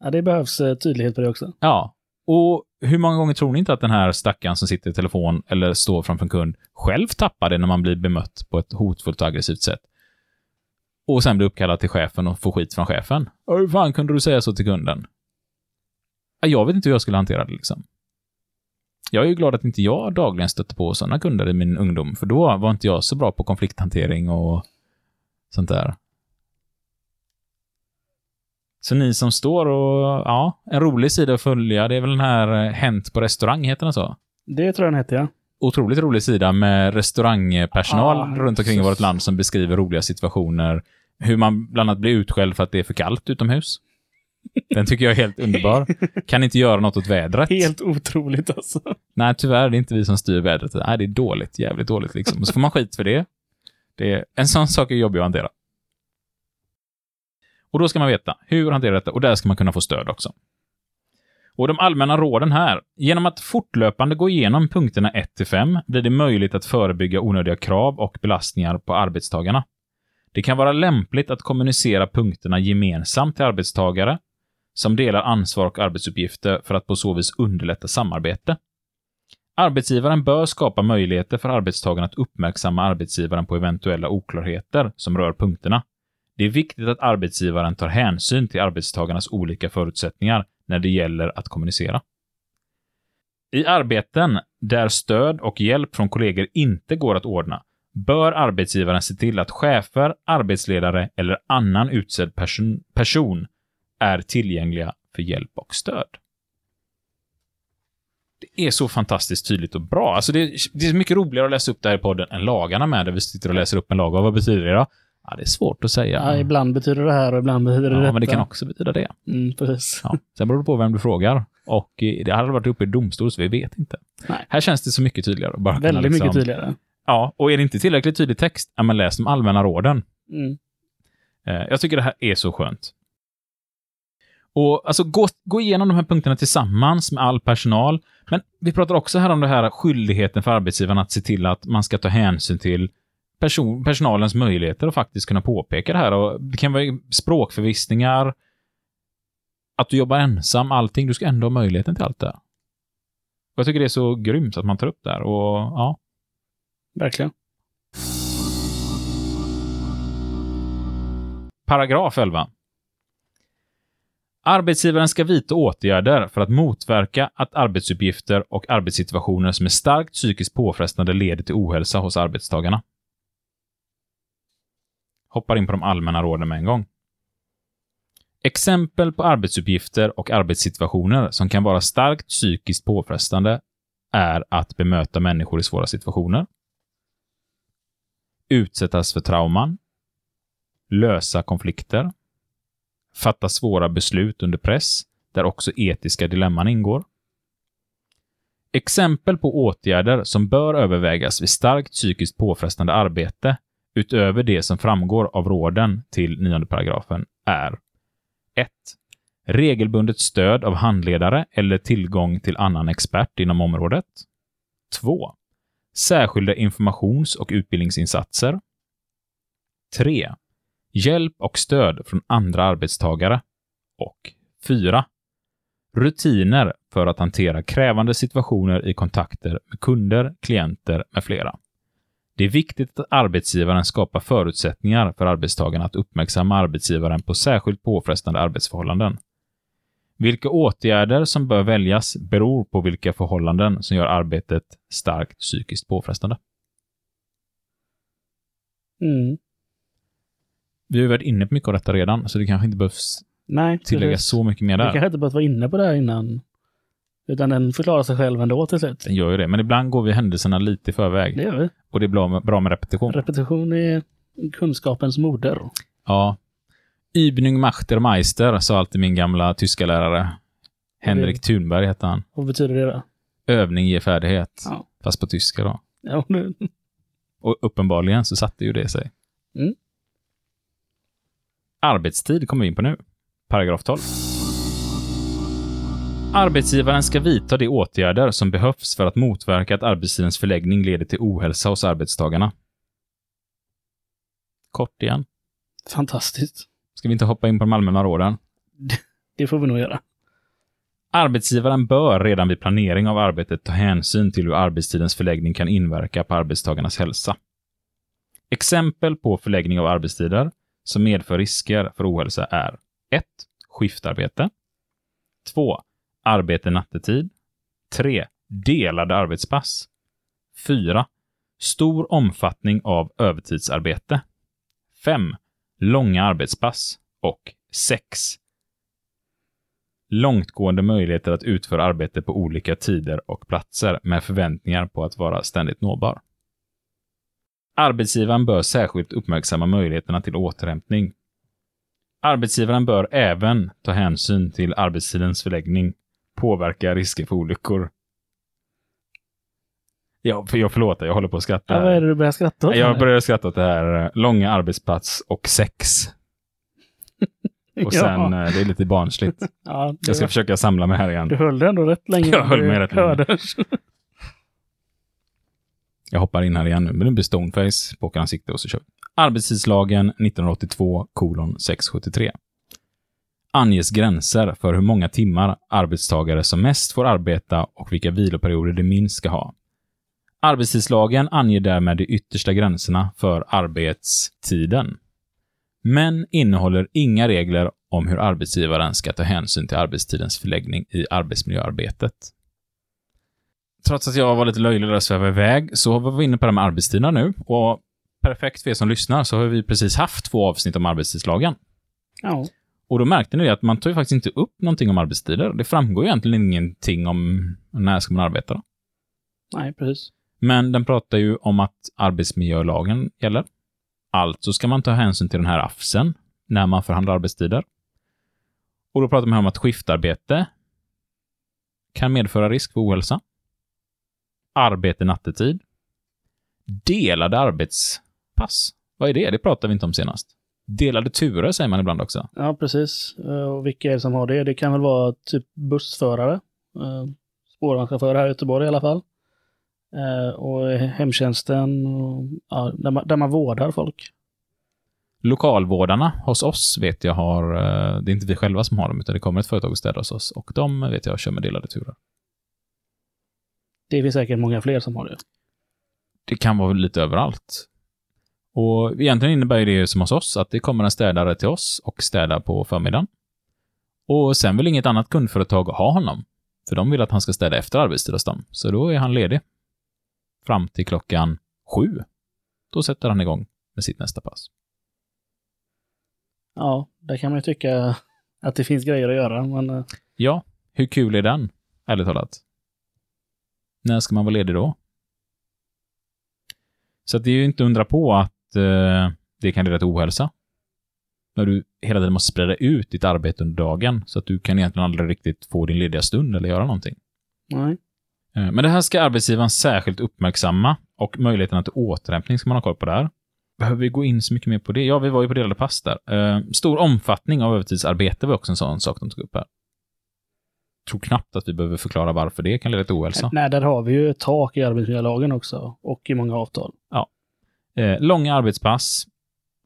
Ja, det behövs eh, tydlighet på det också. Ja. Och hur många gånger tror ni inte att den här stackaren som sitter i telefon eller står framför en kund själv tappar det när man blir bemött på ett hotfullt och aggressivt sätt? Och sen bli uppkallad till chefen och få skit från chefen. Hur fan kunde du säga så till kunden? Jag vet inte hur jag skulle hantera det liksom. Jag är ju glad att inte jag dagligen stötte på sådana kunder i min ungdom, för då var inte jag så bra på konflikthantering och sånt där. Så ni som står och, ja, en rolig sida att följa, det är väl den här eh, Hänt på restaurang, heter den så? Det tror jag den heter, ja. Otroligt rolig sida med restaurangpersonal Ah, runt omkring i vårt land som beskriver roliga situationer. Hur man bland annat blir utskälld för att det är för kallt utomhus. Den tycker jag är helt underbar. Kan inte göra något åt vädret. Helt otroligt alltså. Nej, tyvärr, det är inte vi som styr vädret. Nej, det är dåligt. Jävligt dåligt liksom. Och så får man skit för det. det är, en sån sak är jobbig att hantera. Och då ska man veta hur hantera detta och där ska man kunna få stöd också. Och de allmänna råden här. Genom att fortlöpande gå igenom punkterna 1-5 blir det möjligt att förebygga onödiga krav och belastningar på arbetstagarna. Det kan vara lämpligt att kommunicera punkterna gemensamt till arbetstagare som delar ansvar och arbetsuppgifter för att på så vis underlätta samarbete. Arbetsgivaren bör skapa möjligheter för arbetstagaren att uppmärksamma arbetsgivaren på eventuella oklarheter som rör punkterna. Det är viktigt att arbetsgivaren tar hänsyn till arbetstagarnas olika förutsättningar när det gäller att kommunicera. I arbeten där stöd och hjälp från kollegor inte går att ordna bör arbetsgivaren se till att chefer, arbetsledare eller annan utsedd person, person är tillgängliga för hjälp och stöd. Det är så fantastiskt tydligt och bra. Alltså det, det är mycket roligare att läsa upp det här i podden än lagarna med, där vi sitter och läser upp en lag. Och vad betyder det då? Ja, det är svårt att säga. Ja, ibland betyder det här och ibland betyder det Ja, detta. men det kan också betyda det. Mm, precis. Ja. Sen beror det på vem du frågar. Och eh, det hade varit uppe i domstol, så vi vet inte. Nej. Här känns det så mycket tydligare. Bara Väldigt liksom, mycket tydligare. Ja, och är det inte tillräckligt tydlig text, ja, men läs de allmänna råden. Mm. Eh, Jag tycker det här är så skönt. Och alltså gå, gå igenom de här punkterna tillsammans med all personal. Men vi pratar också här om det här skyldigheten för arbetsgivaren att se till att man ska ta hänsyn till person, personalens möjligheter att faktiskt kunna påpeka det här. Och det kan vara språkförvissningar, att du jobbar ensam, allting. Du ska ändå ha möjligheten till allt det. Och jag tycker det är så grymt att man tar upp det här. Och ja, Verkligen. Paragraf 11. Arbetsgivaren ska vidta åtgärder för att motverka att arbetsuppgifter och arbetssituationer som är starkt psykiskt påfrestande leder till ohälsa hos arbetstagarna. Hoppar in på de allmänna råden med en gång. Exempel på arbetsuppgifter och arbetssituationer som kan vara starkt psykiskt påfrestande är att bemöta människor i svåra situationer, utsättas för trauman, lösa konflikter, fatta svåra beslut under press, där också etiska dilemman ingår. Exempel på åtgärder som bör övervägas vid starkt psykiskt påfrestande arbete, utöver det som framgår av råden till 9 paragrafen, är 1. Regelbundet stöd av handledare eller tillgång till annan expert inom området. 2. Särskilda informations och utbildningsinsatser. 3. Hjälp och stöd från andra arbetstagare. Och 4. Rutiner för att hantera krävande situationer i kontakter med kunder, klienter med flera. Det är viktigt att arbetsgivaren skapar förutsättningar för arbetstagarna att uppmärksamma arbetsgivaren på särskilt påfrestande arbetsförhållanden. Vilka åtgärder som bör väljas beror på vilka förhållanden som gör arbetet starkt psykiskt påfrestande. Mm. Vi har ju varit inne på mycket av detta redan, så det kanske inte behövs Nej, tillägga precis. så mycket mer Vi där. kanske inte behövt vara inne på det här innan. Utan den förklarar sig själv ändå till slut. Den gör ju det, men ibland går vi händelserna lite i förväg. Det gör vi. Och det är bra med, bra med repetition. Repetition är kunskapens moder. Ja. Übning macht der Meister, sa alltid min gamla tyska lärare. Henrik Thunberg hette han. Vad betyder det då? Övning ger färdighet. Ja. Fast på tyska då. Ja, *laughs* nu. Och uppenbarligen så satte ju det sig. Mm. Arbetstid kommer vi in på nu. Paragraf 12. Arbetsgivaren ska vidta de åtgärder som behövs för att motverka att arbetstidens förläggning leder till ohälsa hos arbetstagarna. Kort igen. Fantastiskt. Ska vi inte hoppa in på de allmänna råden? Det får vi nog göra. Arbetsgivaren bör redan vid planering av arbetet ta hänsyn till hur arbetstidens förläggning kan inverka på arbetstagarnas hälsa. Exempel på förläggning av arbetstider som medför risker för ohälsa är 1. Skiftarbete 2. Arbete nattetid 3. Delade arbetspass 4. Stor omfattning av övertidsarbete 5. Långa arbetspass och 6 långtgående möjligheter att utföra arbete på olika tider och platser med förväntningar på att vara ständigt nåbar. Arbetsgivaren bör särskilt uppmärksamma möjligheterna till återhämtning. Arbetsgivaren bör även ta hänsyn till arbetstidens förläggning, påverka risker för olyckor. Ja, för jag förlåter, jag håller på att skratta. Ja, vad är det du börjar skratta åt? jag börjar skratta åt det här eh, långa arbetsplats och sex. *laughs* Och sen, ja. eh, det är lite barnsligt. *laughs* ja, Jag ska försöka samla mig här igen. du höll det ändå rätt länge. Jag höll mig rätt länge. *laughs* Jag hoppar in här igen nu, men det blir stoneface på ansikte och så kör vi. Arbetstidslagen 1982 kolon 673. Anges gränser för hur många timmar arbetstagare som mest får arbeta och vilka viloperioder de minst ska ha. Arbetstidslagen anger därmed de yttersta gränserna för arbetstiden, men innehåller inga regler om hur arbetsgivaren ska ta hänsyn till arbetstidens förläggning i arbetsmiljöarbetet trots att jag var lite löjlig där och svävade iväg, så var vi inne på det här med arbetstiderna nu. Och perfekt för er som lyssnar så har vi precis haft två avsnitt om arbetstidslagen. Ja. Och då märkte ni att man tar ju faktiskt inte upp någonting om arbetstider. Det framgår ju egentligen ingenting om när ska man arbeta. Då. Nej, precis. Men den pratar ju om att arbetsmiljölagen gäller. Alltså ska man ta hänsyn till den här AFSen när man förhandlar arbetstider. Och då pratar man om att skiftarbete kan medföra risk för ohälsa. Arbete nattetid. Delade arbetspass. Vad är det? Det pratade vi inte om senast. Delade turer säger man ibland också. Ja, precis. Eh, Och vilka är det som har det? Det kan väl vara typ bussförare. eh, Spårvagnschaufförer här i Göteborg i alla fall. Eh, Och hemtjänsten, och, ja, där, man, där man vårdar folk. Lokalvårdarna hos oss vet jag har, det är inte vi själva som har dem, utan det kommer ett företag och städar hos oss. Och de vet jag kör med delade turer. Det finns säkert många fler som har det. Det kan vara lite överallt. Och egentligen innebär ju det som hos oss, att det kommer en städare till oss och städar på förmiddagen. Och sen vill inget annat kundföretag ha honom. För de vill att han ska städa efter arbetstid hos dem. Så då är han ledig. Fram till klockan sju. Då sätter han igång med sitt nästa pass. Ja, där kan man ju tycka att det finns grejer att göra, men eh, Ja, hur kul är den? Ärligt talat. När ska man vara ledig då? Så att det är ju inte undra på att eh, det kan leda till ohälsa. När du hela tiden måste sprida ut ditt arbete under dagen så att du kan egentligen aldrig riktigt få din lediga stund eller göra någonting. nej. Eh, Men det här ska arbetsgivaren särskilt uppmärksamma och möjligheterna till återhämtning ska man ha koll på där. Behöver vi gå in så mycket mer på det? Ja, vi var ju på delade pass där. Eh, Stor omfattning av övertidsarbete var också en sån sak de tog upp här. Tror knappt att vi behöver förklara varför det kan leda till ohälsa. Nej, där har vi ju ett tak i arbetsmiljölagen också och i många avtal. Eh, långa arbetspass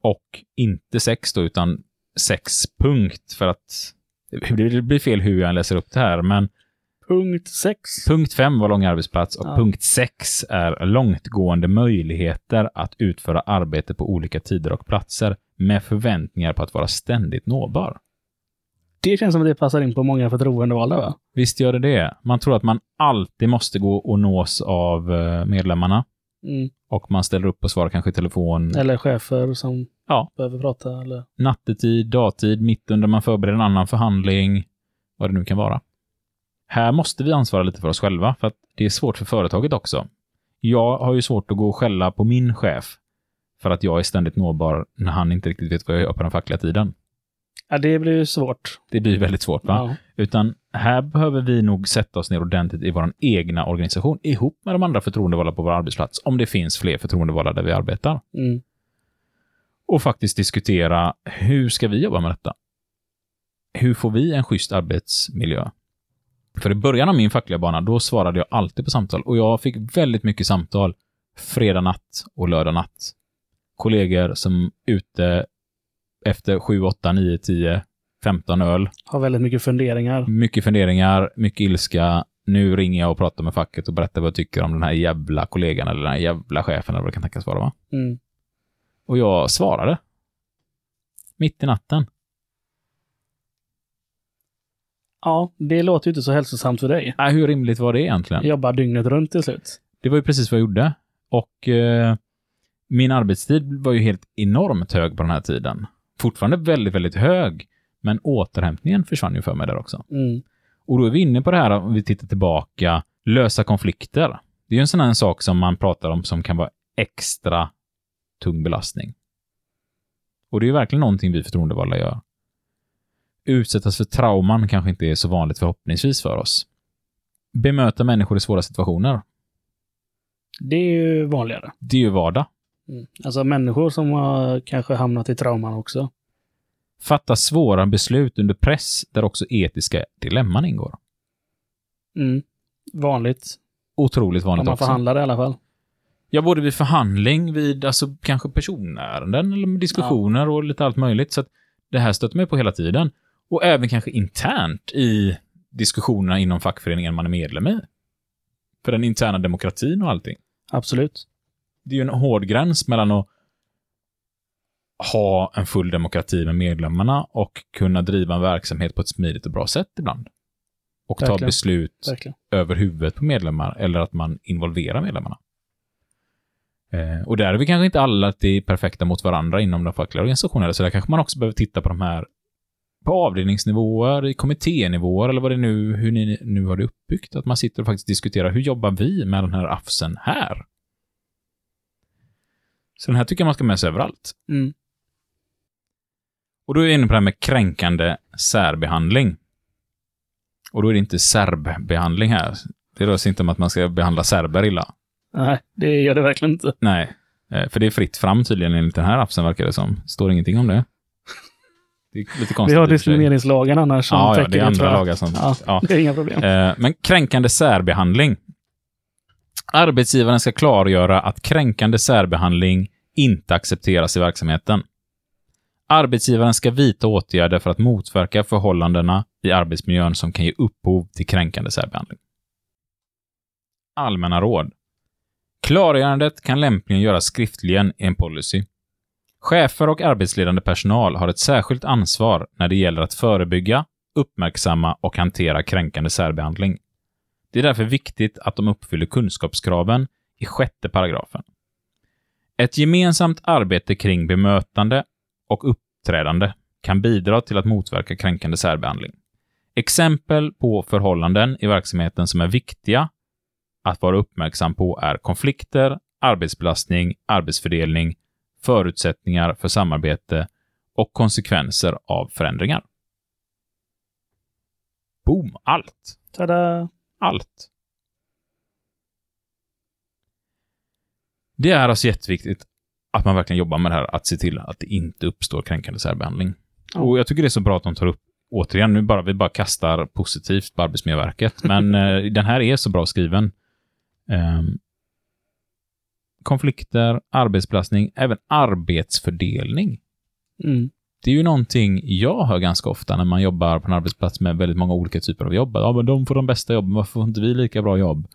och inte sex då, utan sex punkt för att det blir fel hur jag läser upp det här, men Punkt 6. punkt fem var lång arbetsplats och Ja. punkt sex är långtgående möjligheter att utföra arbete på olika tider och platser med förväntningar på att vara ständigt nåbar. Det känns som att det passar in på många förtroendevalda, va? Visst gör det det. Man tror att man alltid måste gå och nås av eh, medlemmarna Mm. och man ställer upp och svarar kanske i telefon Eller chefer som Ja. behöver prata. Eller... nattetid, dagtid, mitt under man förbereder en annan förhandling, vad det nu kan vara. Här måste vi ansvara lite för oss själva, för att det är svårt för företaget också. Jag har ju svårt att gå och skälla på min chef för att jag är ständigt nåbar när han inte riktigt vet vad jag gör på den fackliga tiden. Ja, det blir ju svårt. Det blir väldigt svårt, va? Ja. Utan här behöver vi nog sätta oss ner ordentligt i vår egna organisation ihop med de andra förtroendevalda på vår arbetsplats, om det finns fler förtroendevalda där vi arbetar. Mm. och faktiskt diskutera hur ska vi jobba med detta? Hur får vi en schysst arbetsmiljö? För i början av min fackliga bana, då svarade jag alltid på samtal och jag fick väldigt mycket samtal fredag natt och lördag natt. Kollegor som ute efter 7, 8, 9, 10, 15 öl. Har väldigt mycket funderingar. Mycket funderingar, mycket ilska. Nu ringer jag och pratar med facket och berättar vad jag tycker om den här jävla kollegan eller den här jävla chefen eller vad det kan tänkas vara. Va? Mm. Och jag svarade. Mitt i natten. Ja, det låter ju inte så hälsosamt för dig. Äh, hur rimligt var det egentligen? Jobba dygnet runt till slut. Det var ju precis vad jag gjorde. Och eh, min arbetstid var ju helt enormt hög på den här tiden. Fortfarande väldigt, väldigt hög. Men återhämtningen försvann ju för mig där också. Mm. Och då är vi inne på det här, om vi tittar tillbaka, lösa konflikter. Det är ju en sån här sak som man pratar om som kan vara extra tung belastning. Och det är ju verkligen någonting vi förtroendevalda gör. Utsättas för trauman kanske inte är så vanligt förhoppningsvis för oss. Bemöta människor i svåra situationer. Det är ju vanligare. Det är ju vardag. Mm. Alltså människor som har kanske hamnat i trauman också. Fatta svåra beslut under press där också etiska dilemman ingår. Mm. Vanligt. Otroligt vanligt Om man också. förhandlar i alla fall. Ja, både vid förhandling, vid alltså kanske personärenden eller diskussioner och lite allt möjligt. Så att det här stöter ju på hela tiden. Och även kanske internt i diskussionerna inom fackföreningen man är medlem i. För den interna demokratin och allting. Absolut. Det är ju en hård gräns mellan att ha en full demokrati med medlemmarna och kunna driva en verksamhet på ett smidigt och bra sätt ibland. Och ta Verkligen. beslut Verkligen. över huvudet på medlemmar eller att man involverar medlemmarna. Eh, och där är vi kanske inte alla alltid perfekta mot varandra inom de fackliga organisationerna, så där kanske man också behöver titta på de här på avdelningsnivåer, i kommitténivåer eller vad det nu, hur ni nu har det uppbyggt. Att man sitter och faktiskt diskuterar, hur jobbar vi med den här afsen här? Så den här tycker jag man ska med sig överallt. Mm. Och då är vi inne på det här med kränkande särbehandling. Och då är det inte serbbehandling här. Det rör sig inte om att man ska behandla serber illa. Nej, det gör det verkligen inte. Nej. Eh, För det är fritt fram tydligen enligt den här appsen verkar det som. Står ingenting om det. Det är lite konstigt. Vi har diskrimineringslagen annars som Ja, ja, det är andra lagar som... Ja, ja. det är inga problem. Eh, Men kränkande särbehandling. Arbetsgivaren ska klargöra att kränkande särbehandling inte accepteras i verksamheten. Arbetsgivaren ska vidta åtgärder för att motverka förhållandena i arbetsmiljön som kan ge upphov till kränkande särbehandling. Allmänna råd. Klargörandet kan lämpligen göras skriftligen i en policy. Chefer och arbetsledande personal har ett särskilt ansvar när det gäller att förebygga, uppmärksamma och hantera kränkande särbehandling. Det är därför viktigt att de uppfyller kunskapskraven i sjätte paragrafen. Ett gemensamt arbete kring bemötande och uppträdande kan bidra till att motverka kränkande särbehandling. Exempel på förhållanden i verksamheten som är viktiga att vara uppmärksam på är konflikter, arbetsbelastning, arbetsfördelning, förutsättningar för samarbete och konsekvenser av förändringar. Boom! Allt! Tada! Allt. Det är alltså jätteviktigt att man verkligen jobbar med det här, att se till att det inte uppstår kränkande särbehandling. Ja. Och jag tycker det är så bra att de tar upp, återigen, nu bara, vi bara kastar positivt på Arbetsmiljöverket, *laughs* men eh, den här är så bra skriven. Ehm, konflikter, arbetsbelastning, även arbetsfördelning. Mm. Det är ju någonting jag hör ganska ofta när man jobbar på en arbetsplats med väldigt många olika typer av jobb. Ja, men de får de bästa jobben, varför får inte vi lika bra jobb?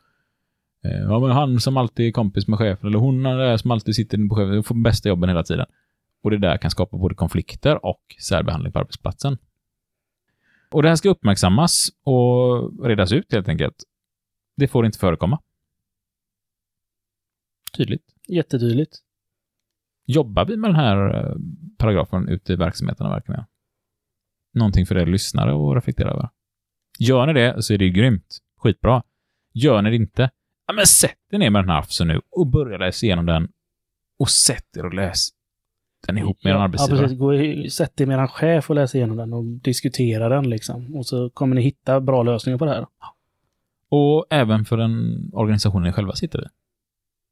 Eh, Ja, men han som alltid är kompis med chefen, eller hon där som alltid sitter på chefen, får bästa jobben hela tiden. Och det där kan skapa både konflikter och särbehandling på arbetsplatsen. Och det här ska uppmärksammas och redas ut helt enkelt. Det får inte förekomma. Tydligt. Jättetydligt. Jobbar vi med den här eh, paragrafen ute i verksamheterna verkligen? Någonting för er lyssnare att reflektera över. Gör ni det så är det ju grymt. Skitbra. Gör ni det inte, ja men sätt er ner med den här appsen nu och börja läsa igenom den. Och sätt er och läs den ihop med er ja, arbetsgivare. Ja, precis. Gå sätt dig med en chef och läs igenom den och diskutera den liksom. Och så kommer ni hitta bra lösningar på det här. Och även för den organisationen ni själva sitter i.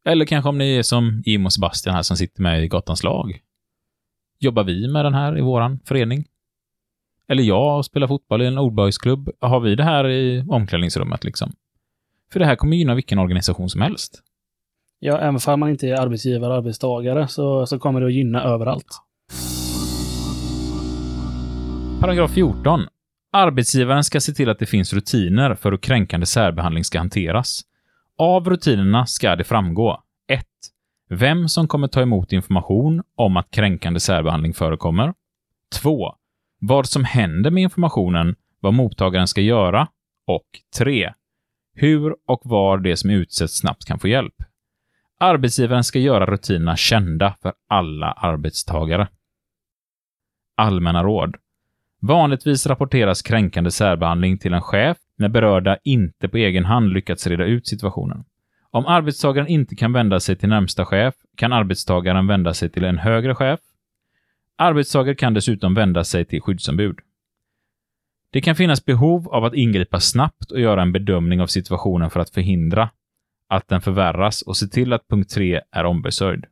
Eller kanske om ni är som Jim och Sebastian här som sitter med i Gatans lag. Jobbar vi med den här i våran förening? Eller jag spelar fotboll i en ordböjsklubb. Har vi det här i omklädningsrummet liksom? För det här kommer gynna vilken organisation som helst. Ja, även om man inte är arbetsgivare och arbetstagare så, så kommer det att gynna överallt. Paragraf 14. Arbetsgivaren ska se till att det finns rutiner för hur kränkande särbehandling ska hanteras. Av rutinerna ska det framgå 1. Vem som kommer ta emot information om att kränkande särbehandling förekommer. 2. Vad som händer med informationen, vad mottagaren ska göra. Och 3. Hur och var det som utsätts snabbt kan få hjälp. Arbetsgivaren ska göra rutinerna kända för alla arbetstagare. Allmänna råd. Vanligtvis rapporteras kränkande särbehandling till en chef när berörda inte på egen hand lyckats reda ut situationen. Om arbetstagaren inte kan vända sig till närmsta chef kan arbetstagaren vända sig till en högre chef. Arbetstagare kan dessutom vända sig till skyddsombud. Det kan finnas behov av att ingripa snabbt och göra en bedömning av situationen för att förhindra att den förvärras och se till att punkt 3 är ombesörjd.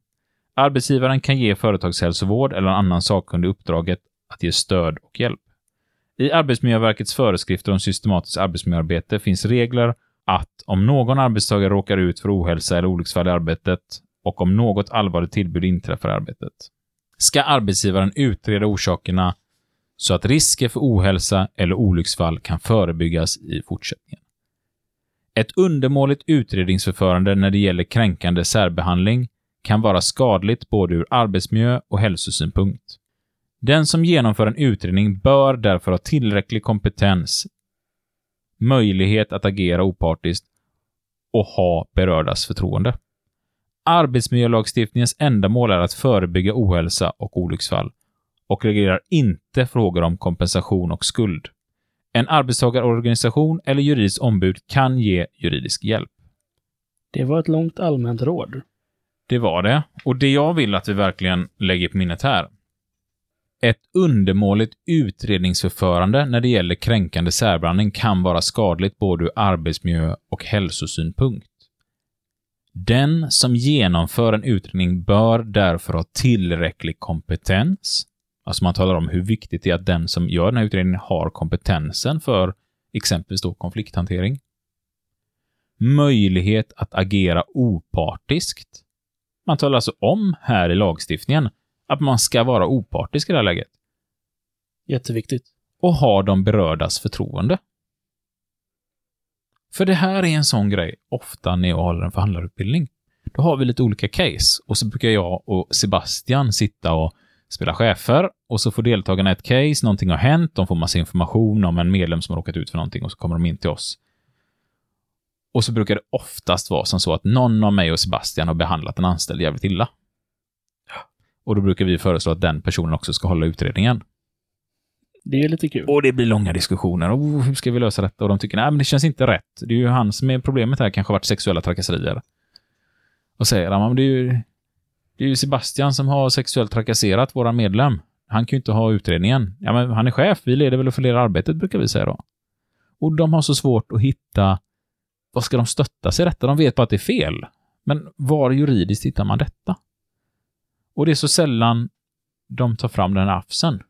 Arbetsgivaren kan ge företagshälsovård eller annan sakkunnig uppdraget att ge stöd och hjälp. I Arbetsmiljöverkets föreskrifter om systematiskt arbetsmiljöarbete finns regler att om någon arbetstagare råkar ut för ohälsa eller olycksfall i arbetet och om något allvarligt tillbud inträffar i arbetet, ska arbetsgivaren utreda orsakerna så att risker för ohälsa eller olycksfall kan förebyggas i fortsättningen. Ett undermåligt utredningsförfarande när det gäller kränkande särbehandling kan vara skadligt både ur arbetsmiljö och hälsosynpunkt. Den som genomför en utredning bör därför ha tillräcklig kompetens, möjlighet att agera opartiskt och ha berördas förtroende. Arbetsmiljölagstiftningens ändamål är att förebygga ohälsa och olycksfall och reglerar inte frågor om kompensation och skuld. En arbetstagarorganisation eller juridiskt ombud kan ge juridisk hjälp. Det var ett långt allmänt råd. Det var det. Och det jag vill att vi verkligen lägger på minnet här. Ett undermåligt utredningsförfarande när det gäller kränkande särbehandling kan vara skadligt både ur arbetsmiljö och hälsosynpunkt. Den som genomför en utredning bör därför ha tillräcklig kompetens. Alltså man talar om hur viktigt det är att den som gör den här utredningen har kompetensen för exempelvis då konflikthantering. Möjlighet att agera opartiskt. Man talar alltså om här i lagstiftningen att man ska vara opartisk i det här läget Jätteviktigt. och ha de berördas förtroende. För det här är en sån grej, ofta när jag håller en förhandlarutbildning. Då har vi lite olika case och så brukar jag och Sebastian sitta och spela chefer och så får deltagarna ett case, någonting har hänt, de får massa information om en medlem som har råkat ut för någonting och så kommer de in till oss. Och så brukar det oftast vara som så att någon av mig och Sebastian har behandlat en anställd jävligt illa. Och då brukar vi föreslå att den personen också ska hålla utredningen. Det är lite kul. Och det blir långa diskussioner. Oh, hur ska vi lösa detta? Och de tycker, nej men det känns inte rätt. Det är ju han som är problemet här, kanske har varit sexuella trakasserier. Och säger han, men det är ju, det är ju Sebastian som har sexuellt trakasserat våra medlem. Han kan ju inte ha utredningen. Ja, men han är chef, vi leder väl och fördelar arbetet, brukar vi säga då. Och de har så svårt att hitta, vad ska de stötta sig i detta? De vet bara att det är fel. Men var juridiskt hittar man detta? Och det är så sällan de tar fram den här afsen.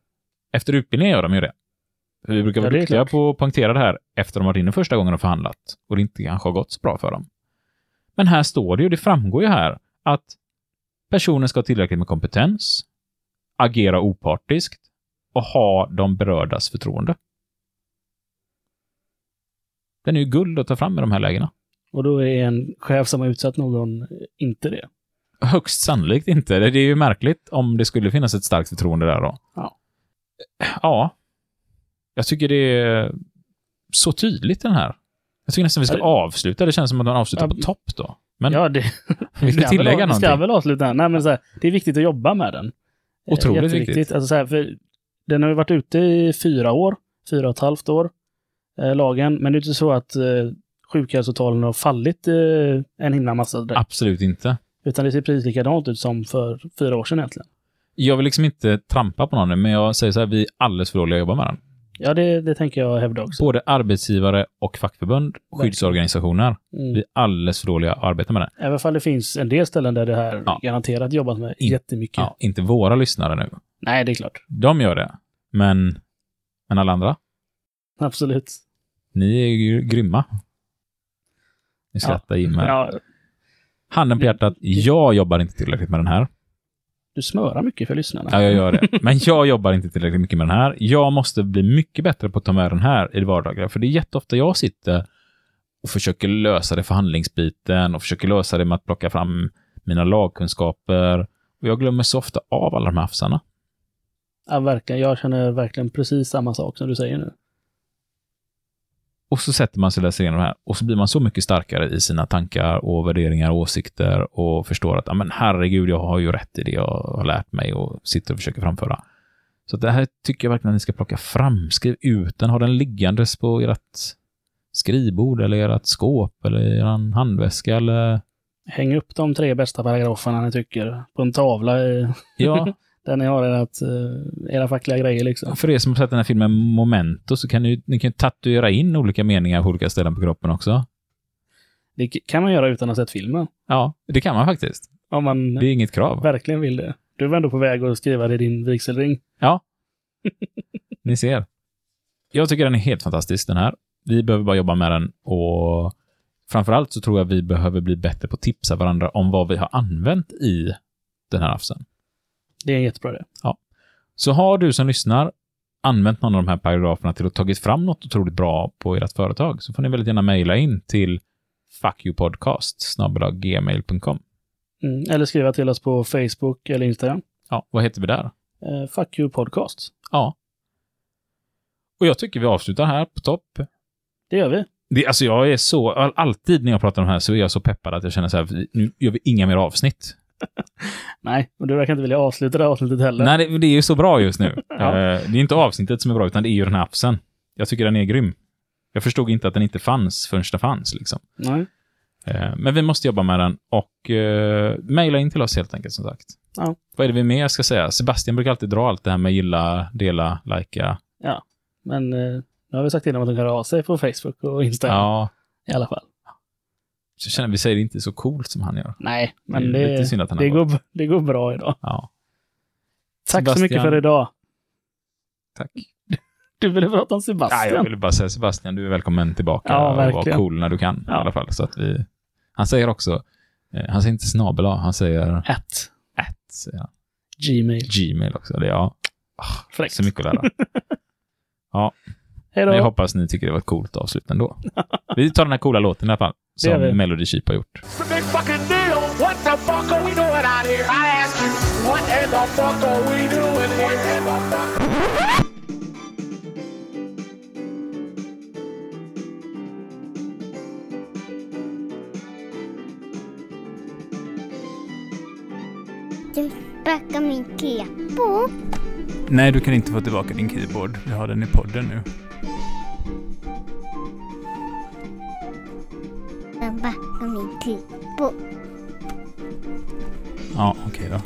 Efter utbildningen gör de ju det. För vi brukar Ja, vara är duktiga på att poängtera det här efter de varit inne första gången och förhandlat och det inte kanske har gått så bra för dem. Men här står det ju, det framgår ju här, att personen ska ha tillräckligt med kompetens, agera opartiskt och ha de berördas förtroende. Den är ju guld att ta fram i de här lägena. Och då är en chef som har utsatt någon inte det. Högst sannolikt inte. Det är ju märkligt om det skulle finnas ett starkt förtroende där då. Ja. Ja. Jag tycker det är så tydligt den här. Jag tycker nästan vi ska avsluta. Det känns som att man avslutar på topp då. Men ja, det, *laughs* vill du tillägga väl, någonting? ska väl avsluta här. Nej, men så här, det är viktigt att jobba med den. Eh, Otroligt viktigt. Alltså så här, för den har ju varit ute i fyra år, fyra och ett halvt år, eh, lagen. Men det är inte så att eh, sjukhälsotalen har fallit eh, en himla massa direkt. Absolut inte. Utan det ser precis likadant ut som för fyra år sedan egentligen. Jag vill liksom inte trampa på någon, men jag säger så här, vi är alldeles för dåliga att jobba med den. Ja, det, det tänker jag hävda också. Både arbetsgivare och fackförbund, skyddsorganisationer. Mm. Vi är alldeles för dåliga att arbeta med den. Även fall det finns en del ställen där det här Ja. garanterat jobbat med In- jättemycket. Ja, inte våra lyssnare nu. Nej, det är klart. De gör det. Men, men alla andra? Absolut. Ni är ju grymma. Ni skrattar Jim här. Ja, Handen på hjärtat, jag jobbar inte tillräckligt med den här. Du smörar mycket för lyssnarna. Ja, jag gör det. Men jag jobbar inte tillräckligt mycket med den här. Jag måste bli mycket bättre på att ta med den här i det vardagliga. För det är jätteofta jag sitter och försöker lösa det förhandlingsbiten och försöker lösa det med att plocka fram mina lagkunskaper. Och jag glömmer så ofta av alla de här hafsarna. Ja, verkligen. Jag känner verkligen precis samma sak som du säger nu. Och så sätter man sig och läser igenom det här och så blir man så mycket starkare i sina tankar och värderingar och åsikter och förstår att, men herregud, jag har ju rätt i det jag har lärt mig och sitter och försöker framföra. Så det här tycker jag verkligen att ni ska plocka fram. Skriv ut den, ha den liggandes på ert skrivbord eller ert skåp eller er handväska eller Häng upp de tre bästa paragraferna ni tycker på en tavla i, ja, *laughs* där ni har ert, eh, era fackliga grejer liksom. för er som har sett den här filmen Momento så kan ni, ni kan tatuera in olika meningar på olika ställen på kroppen också. Det kan man göra utan att ha sett filmen. Ja, det kan man faktiskt. Om man Det är inget krav. verkligen vill det. Du var ändå på väg att skriva det i din vigselring. Ja. *laughs* Ni ser. Jag tycker den är helt fantastisk, den här. Vi behöver bara jobba med den och framförallt så tror jag vi behöver bli bättre på att tipsa varandra om vad vi har använt i den här afsen. Det är en jättebra idé. Så har du som lyssnar använt någon av de här paragraferna till att tagit fram något otroligt bra på ert företag så får ni väldigt gärna mejla in till fuckyoupodcast.gmail.com. Mm. Eller skriva till oss på Facebook eller Instagram. Ja, vad heter vi där? Eh, fuck you podcast. Ja. Och jag tycker vi avslutar här på topp. Det gör vi. Det, alltså jag är så, all- alltid när jag pratar om det här så är jag så peppad att jag känner så här, nu gör vi inga mer avsnitt. *laughs* Nej, och du verkar inte vilja avsluta det här avsnittet heller. Nej, det, det är ju så bra just nu. *laughs* Ja. Eh, det är inte avsnittet som är bra, utan det är ju den här appsen. Jag tycker den är grym. Jag förstod inte att den inte fanns förrän den fanns. Liksom. Nej. Eh, men vi måste jobba med den och uh, mejla in till oss helt enkelt, som sagt. Ja. Vad är det vi mer ska säga? Sebastian brukar alltid dra allt det här med gilla, dela, likea. Ja, men eh, nu har vi sagt till dem att de kan höra av sig på Facebook och Instagram Ja, i alla fall. Så känner vi säger det inte så coolt som han gör. Nej, men Det det, lite synd att han det, går, det går bra idag. Ja, Tack så Sebastian. mycket för idag. tack. Du ville prata om Ja, Sebastian. jag ville bara säga Sebastian, du är välkommen tillbaka Ja, och var verkligen. cool när du kan Ja. i alla fall. Så att vi... Han säger också, eh, han säger inte snabel han säger At at, säger han. Gmail. Gmail också. Det är ja, Fräckt. så mycket att lära. *laughs* Hej Men jag hoppas ni tycker det var ett coolt avslut ändå. *laughs* Vi tar den här coola låten i alla fall, Det som Melody Sheep har gjort. Du sparkar min kepo. Nej, du kan inte få tillbaka din keyboard. Vi har den i podden nu. Pappa och min tuppo. Ja, okej okay då.